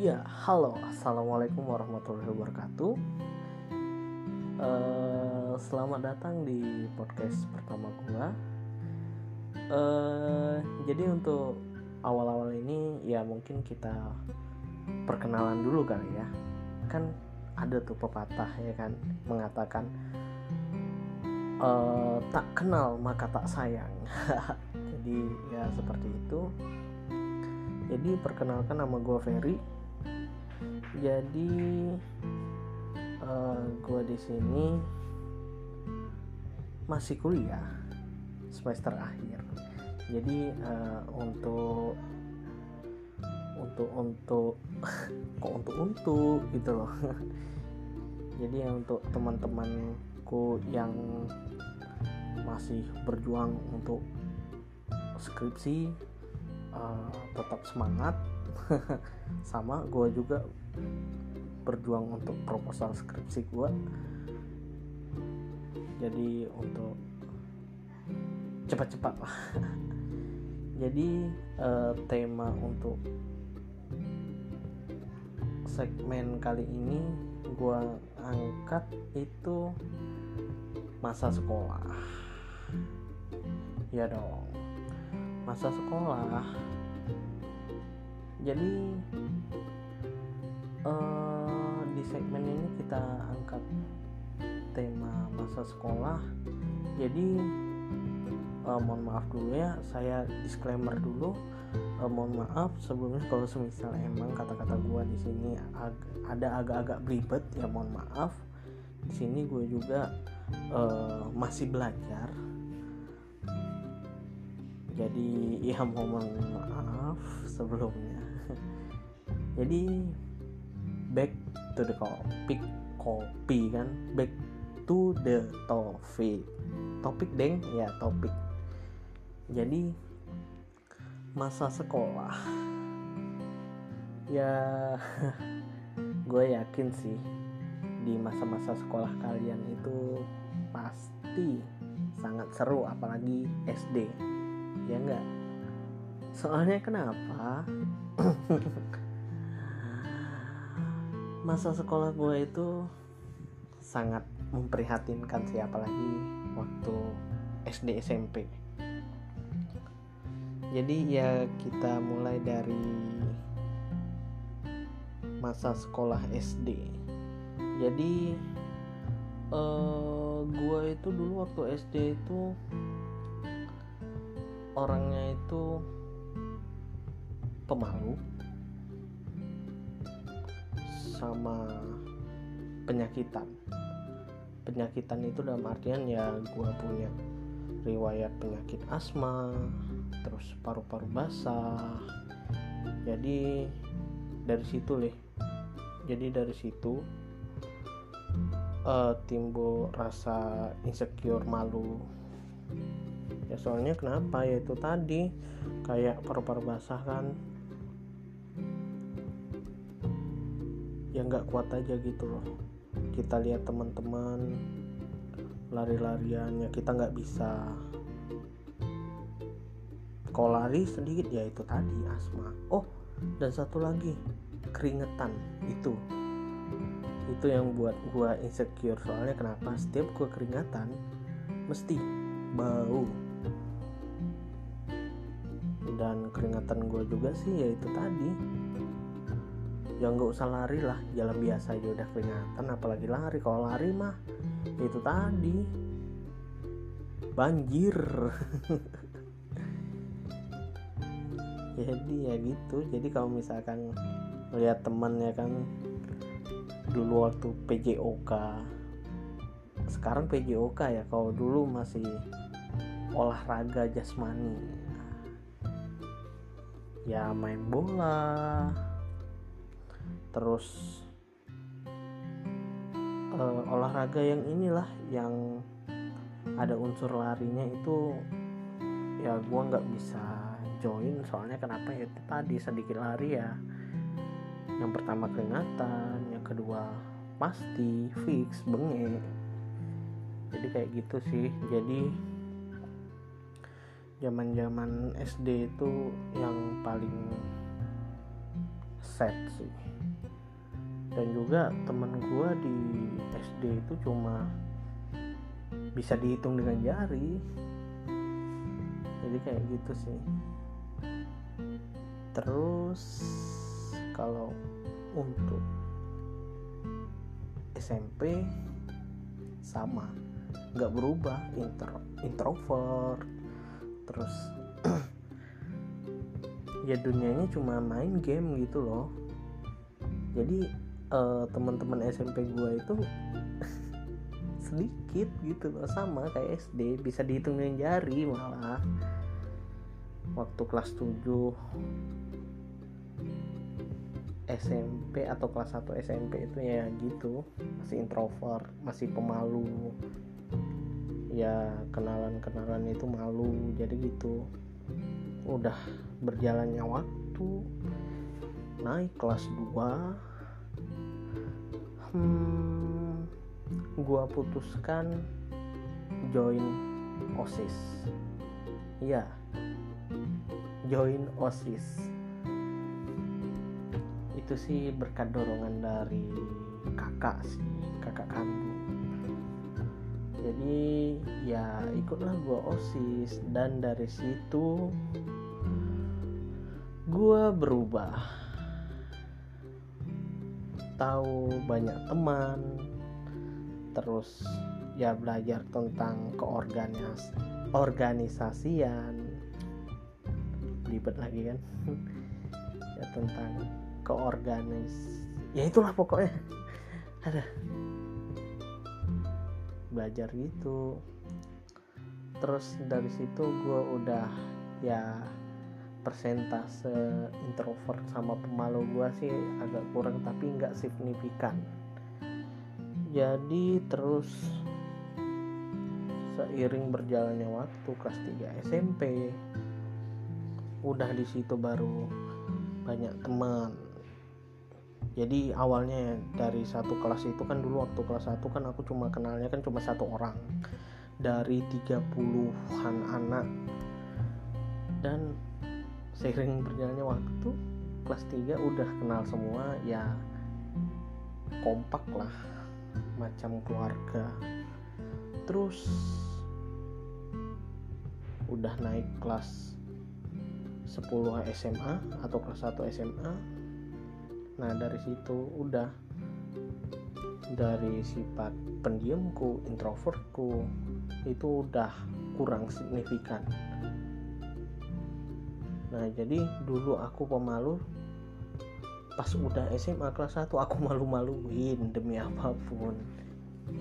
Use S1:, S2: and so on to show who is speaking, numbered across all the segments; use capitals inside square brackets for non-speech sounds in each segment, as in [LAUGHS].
S1: Ya, halo, assalamualaikum warahmatullahi wabarakatuh. Uh, selamat datang di podcast pertama gua. Uh, jadi untuk awal-awal ini ya mungkin kita perkenalan dulu kali ya. Kan ada tuh pepatah ya kan mengatakan uh, tak kenal maka tak sayang. [LAUGHS] jadi ya seperti itu jadi perkenalkan nama gue Ferry jadi uh, eh, gue di sini masih kuliah semester akhir. Jadi uh, untuk untuk untuk [LAUGHS] kok untuk untuk gitu loh. [LAUGHS] Jadi untuk teman-temanku yang masih berjuang untuk skripsi uh, tetap semangat [LAUGHS] sama gue juga berjuang untuk proposal skripsi gue jadi untuk cepat-cepat lah. [LAUGHS] Jadi uh, tema untuk segmen kali ini gue angkat itu masa sekolah. Ya dong. Masa sekolah. Jadi uh, di segmen ini kita angkat tema masa sekolah. Jadi uh, mohon maaf dulu ya saya disclaimer dulu. Uh, mohon maaf sebelumnya kalau semisal emang kata-kata gue di sini ag ada agak-agak belibet ya mohon maaf. Di sini gue juga uh, masih belajar. Jadi [LAUGHS] ya mohon maaf sebelumnya. Jadi back to the topic kopi kan? Back to the topic. Topik deng? Ya topik jadi masa sekolah. Ya [LAUGHS] gue yakin sih di masa-masa sekolah kalian itu pasti sangat seru apalagi SD ya enggak soalnya kenapa [CLEARS THROAT] masa sekolah gue itu sangat memprihatinkan sih apalagi waktu SD SMP jadi ya kita mulai dari masa sekolah SD jadi uh, gue itu dulu waktu SD itu orangnya itu pemalu sama penyakitan. Penyakitan itu dalam artian ya gue punya riwayat penyakit asma terus paru-paru basah. Jadi dari situ leh. Jadi dari situ uh, timbul rasa insecure malu. Ya soalnya kenapa? Ya itu tadi kayak paru-paru basah kan ya nggak kuat aja gitu loh. Kita lihat teman-teman lari-larian ya kita nggak bisa. Kalau lari sedikit ya itu tadi asma. Oh dan satu lagi keringetan. Itu. Itu yang buat gua insecure. Soalnya kenapa? Setiap gua keringatan mesti bau. Dan keringatan gue juga sih ya itu tadi ya nggak usah lari lah jalan biasa aja udah keringatan apalagi lari. Kalau lari mah itu tadi. Banjir. [LAUGHS] Jadi ya gitu. Jadi kalau misalkan melihat teman ya kan dulu waktu PJOK sekarang PJOK ya kalau dulu masih olahraga jasmani. Ya main bola terus uh, olahraga yang inilah yang ada unsur larinya itu ya gue nggak bisa join soalnya kenapa ya? Itu tadi sedikit lari ya. Yang pertama keringatan yang kedua pasti fix bengek. Jadi kayak gitu sih. Jadi zaman-zaman SD itu yang paling sad sih dan juga temen gue di SD itu cuma bisa dihitung dengan jari. Jadi kayak gitu sih. Terus kalau untuk SMP sama. Nggak berubah intro introvert. Terus [CLEARS THROAT] ya dunianya cuma main game gitu loh. Jadi uh, teman-teman SMP gue itu [LAUGHS] sedikit gitu loh sama kayak SD bisa dihitung dengan jari malah. Waktu kelas 7 SMP atau kelas 1 SMP itu ya gitu masih introvert masih pemalu. Ya kenalan-kenalan itu malu jadi gitu. Udah berjalannya waktu naik kelas 2 hmm, gua putuskan join OSIS ya join OSIS itu sih berkat dorongan dari kakak sih kakak kandung. Jadi ya ikutlah gue osis dan dari situ gue berubah tahu banyak teman. Terus ya belajar tentang keorganis organisasian. Ribet lagi kan? [LAUGHS] Ya tentang ke organis ya itulah pokoknya. [LAUGHS] Ada. Belajar gitu. Terus dari situ gue udah ya persentase introvert sama pemalu gue sih agak kurang tapi nggak signifikan. Jadi terus seiring berjalannya waktu kelas 3 SMP udah di situ baru banyak teman. Jadi awalnya ya dari satu kelas itu kan dulu waktu kelas 1 kan aku cuma kenalnya kan cuma satu orang dari 30-an anak. Dan seiring berjalannya waktu kelas 3 udah kenal semua ya kompak lah macam keluarga. Terus udah naik kelas 10 SMA atau kelas 1 SMA nah dari situ udah dari sifat pendiamku introvertku itu udah kurang signifikan nah jadi dulu aku pemalu pas udah SMA kelas 1 aku malu-maluin demi apa pun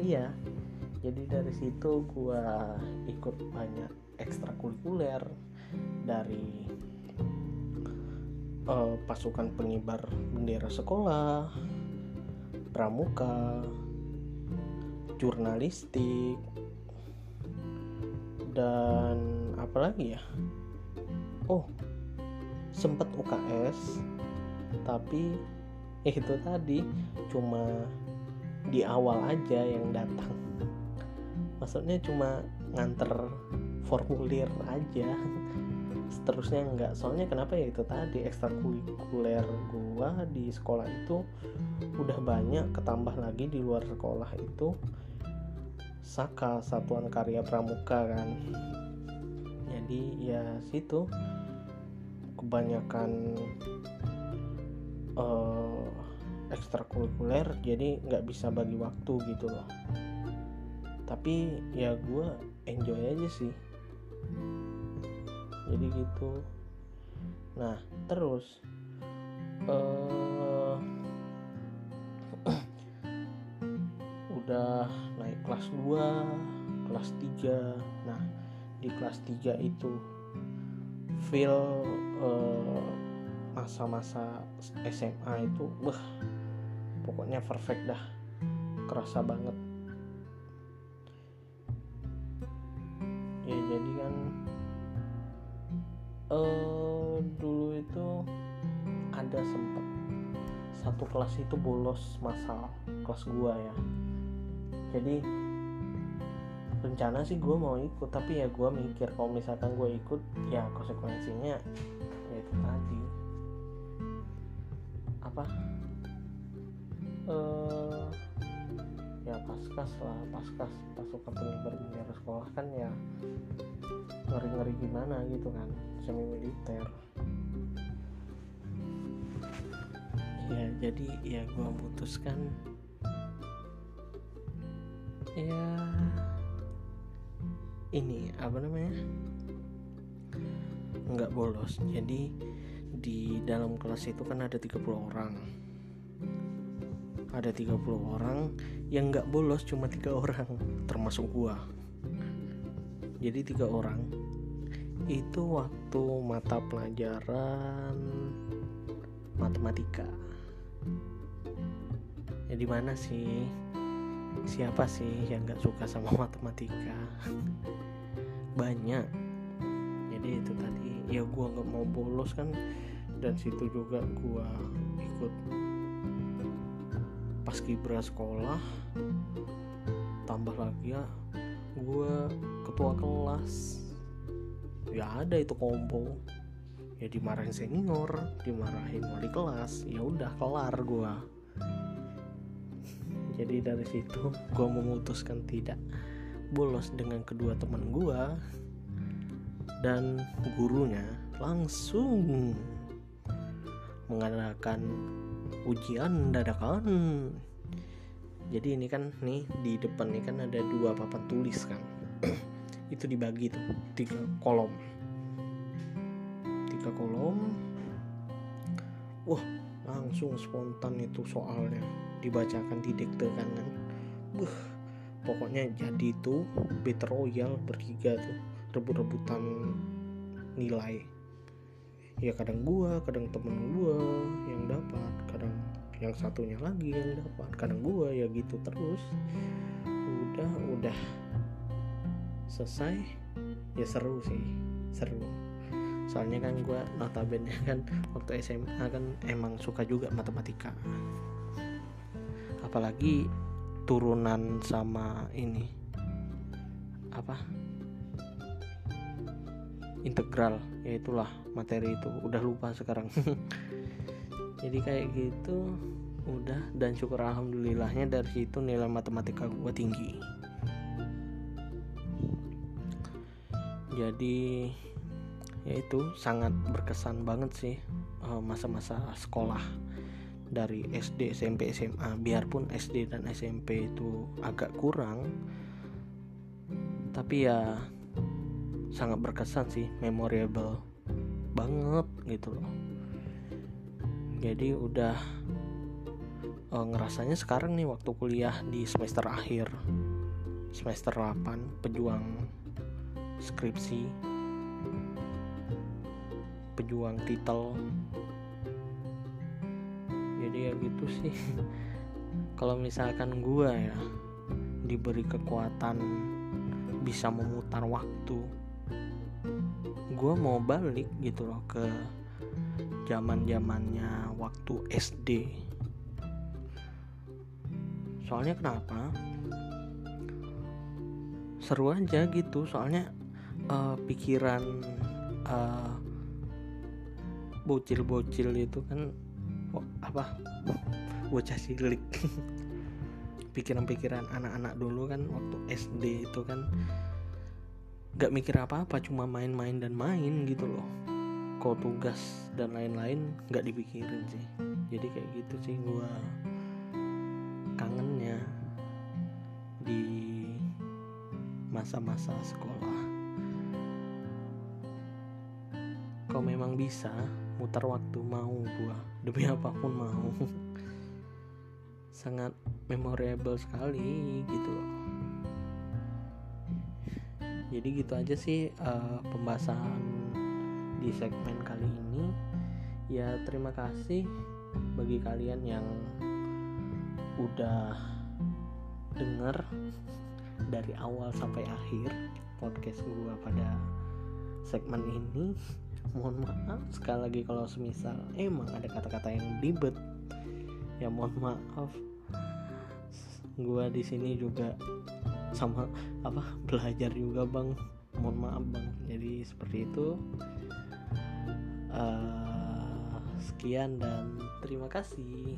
S1: iya jadi dari situ gua ikut banyak ekstrakurikuler dari uh, pasukan pengibar bendera sekolah, pramuka, jurnalistik, dan apa lagi ya? Oh, sempat UKS, tapi itu tadi cuma di awal aja yang datang. Maksudnya cuma nganter formulir aja. Seterusnya enggak. Soalnya kenapa ya itu tadi ekstrakurikuler gua di sekolah itu udah banyak ketambah lagi di luar sekolah itu. Saka Satuan Karya Pramuka kan. Jadi ya situ kebanyakan uh, ekstrakurikuler jadi nggak bisa bagi waktu gitu loh. Tapi ya gue enjoy aja sih. Jadi gitu. Nah terus uh, [CLEARS THROAT] udah naik kelas 2 kelas 3 nah di kelas 3 itu feel uh, masa-masa SMA itu wah pokoknya perfect dah. Kerasa banget. Ya jadi kan uh, dulu itu ada sempat satu kelas itu bolos masal kelas gua ya. Jadi rencana sih gue mau ikut tapi ya gue mikir kalau misalkan gue ikut ya konsekuensinya ya itu tadi. Apa? Uh, ya paskas lah paskas. Pasukan pengibar bendera sekolah kan ya ngeri ngeri gimana gitu kan semi militer ya jadi ya gue memutuskan ya ini apa namanya nggak bolos. Jadi di dalam kelas itu kan ada 30 orang. Ada 30 orang yang nggak bolos cuma tiga orang termasuk gua. Jadi tiga orang itu waktu mata pelajaran matematika. Ya di mana sih siapa sih yang nggak suka sama [LAUGHS] matematika? Banyak. Jadi itu tadi ya gue nggak mau bolos kan. Dan situ juga gue ikut pas kibra sekolah tambah lagi ya gue ketua kelas. Ya ada itu kompo. Ya dimarahin senior dimarahin wali kelas ya udah kelar gue jadi dari situ gue memutuskan tidak bolos dengan kedua teman gue dan gurunya langsung mengadakan ujian dadakan. Jadi ini kan nih di depan ini kan ada dua papan tulis kan. [CLEARS THROAT] Itu dibagi tuh tiga kolom. Tiga kolom. Wah langsung spontan itu soalnya dibacakan didektekan kan. Buh, pokoknya jadi itu battle royal bertiga tuh rebut-rebutan nilai. Ya kadang gua kadang temen gua yang dapat kadang yang satunya lagi yang dapat kadang gua ya gitu terus. Udah udah selesai ya seru sih seru soalnya kan gue notabene kan waktu SMA kan emang suka juga matematika. Apalagi turunan sama ini apa? Integral ya itulah materi itu. Udah lupa sekarang. [LAUGHS] Jadi kayak gitu udah. Dan syukur alhamdulillahnya dari situ nilai matematika gue tinggi. Jadi ya itu sangat berkesan banget sih eh, masa-masa sekolah dari SD, SMP, SMA. Biarpun SD dan SMP itu agak kurang, tapi ya sangat berkesan sih, memorable banget gitu loh. Jadi udah uh, ngerasanya sekarang nih waktu kuliah di semester akhir, semester 8, pejuang skripsi pejuang titel. Jadi ya gitu sih. [LAUGHS] Kalau misalkan gue ya diberi kekuatan bisa memutar waktu gue mau balik gitu loh ke zaman zamannya waktu SD soalnya kenapa? Seru aja gitu soalnya uh, pikiran uh, bocil-bocil itu kan oh, apa? Bocah cilik. [LAUGHS] Pikiran-pikiran anak-anak dulu kan waktu SD itu kan gak mikir apa-apa cuma main-main dan main gitu loh. Kok tugas dan lain-lain gak dipikirin sih. Jadi kayak gitu sih gua kangennya di masa-masa sekolah kalau memang bisa mutar waktu mau gua. Demi apa pun mau. Sangat memorable sekali gitu loh. Jadi gitu aja sih uh, pembahasan di segmen kali ini. Ya terima kasih bagi kalian yang udah denger dari awal sampai akhir podcast gua pada segmen ini mohon maaf sekali lagi kalau semisal emang ada kata-kata yang ribet. Ya mohon maaf. Gua di sini juga sama apa belajar juga bang. Mohon maaf bang. Jadi seperti itu. Uh, sekian dan terima kasih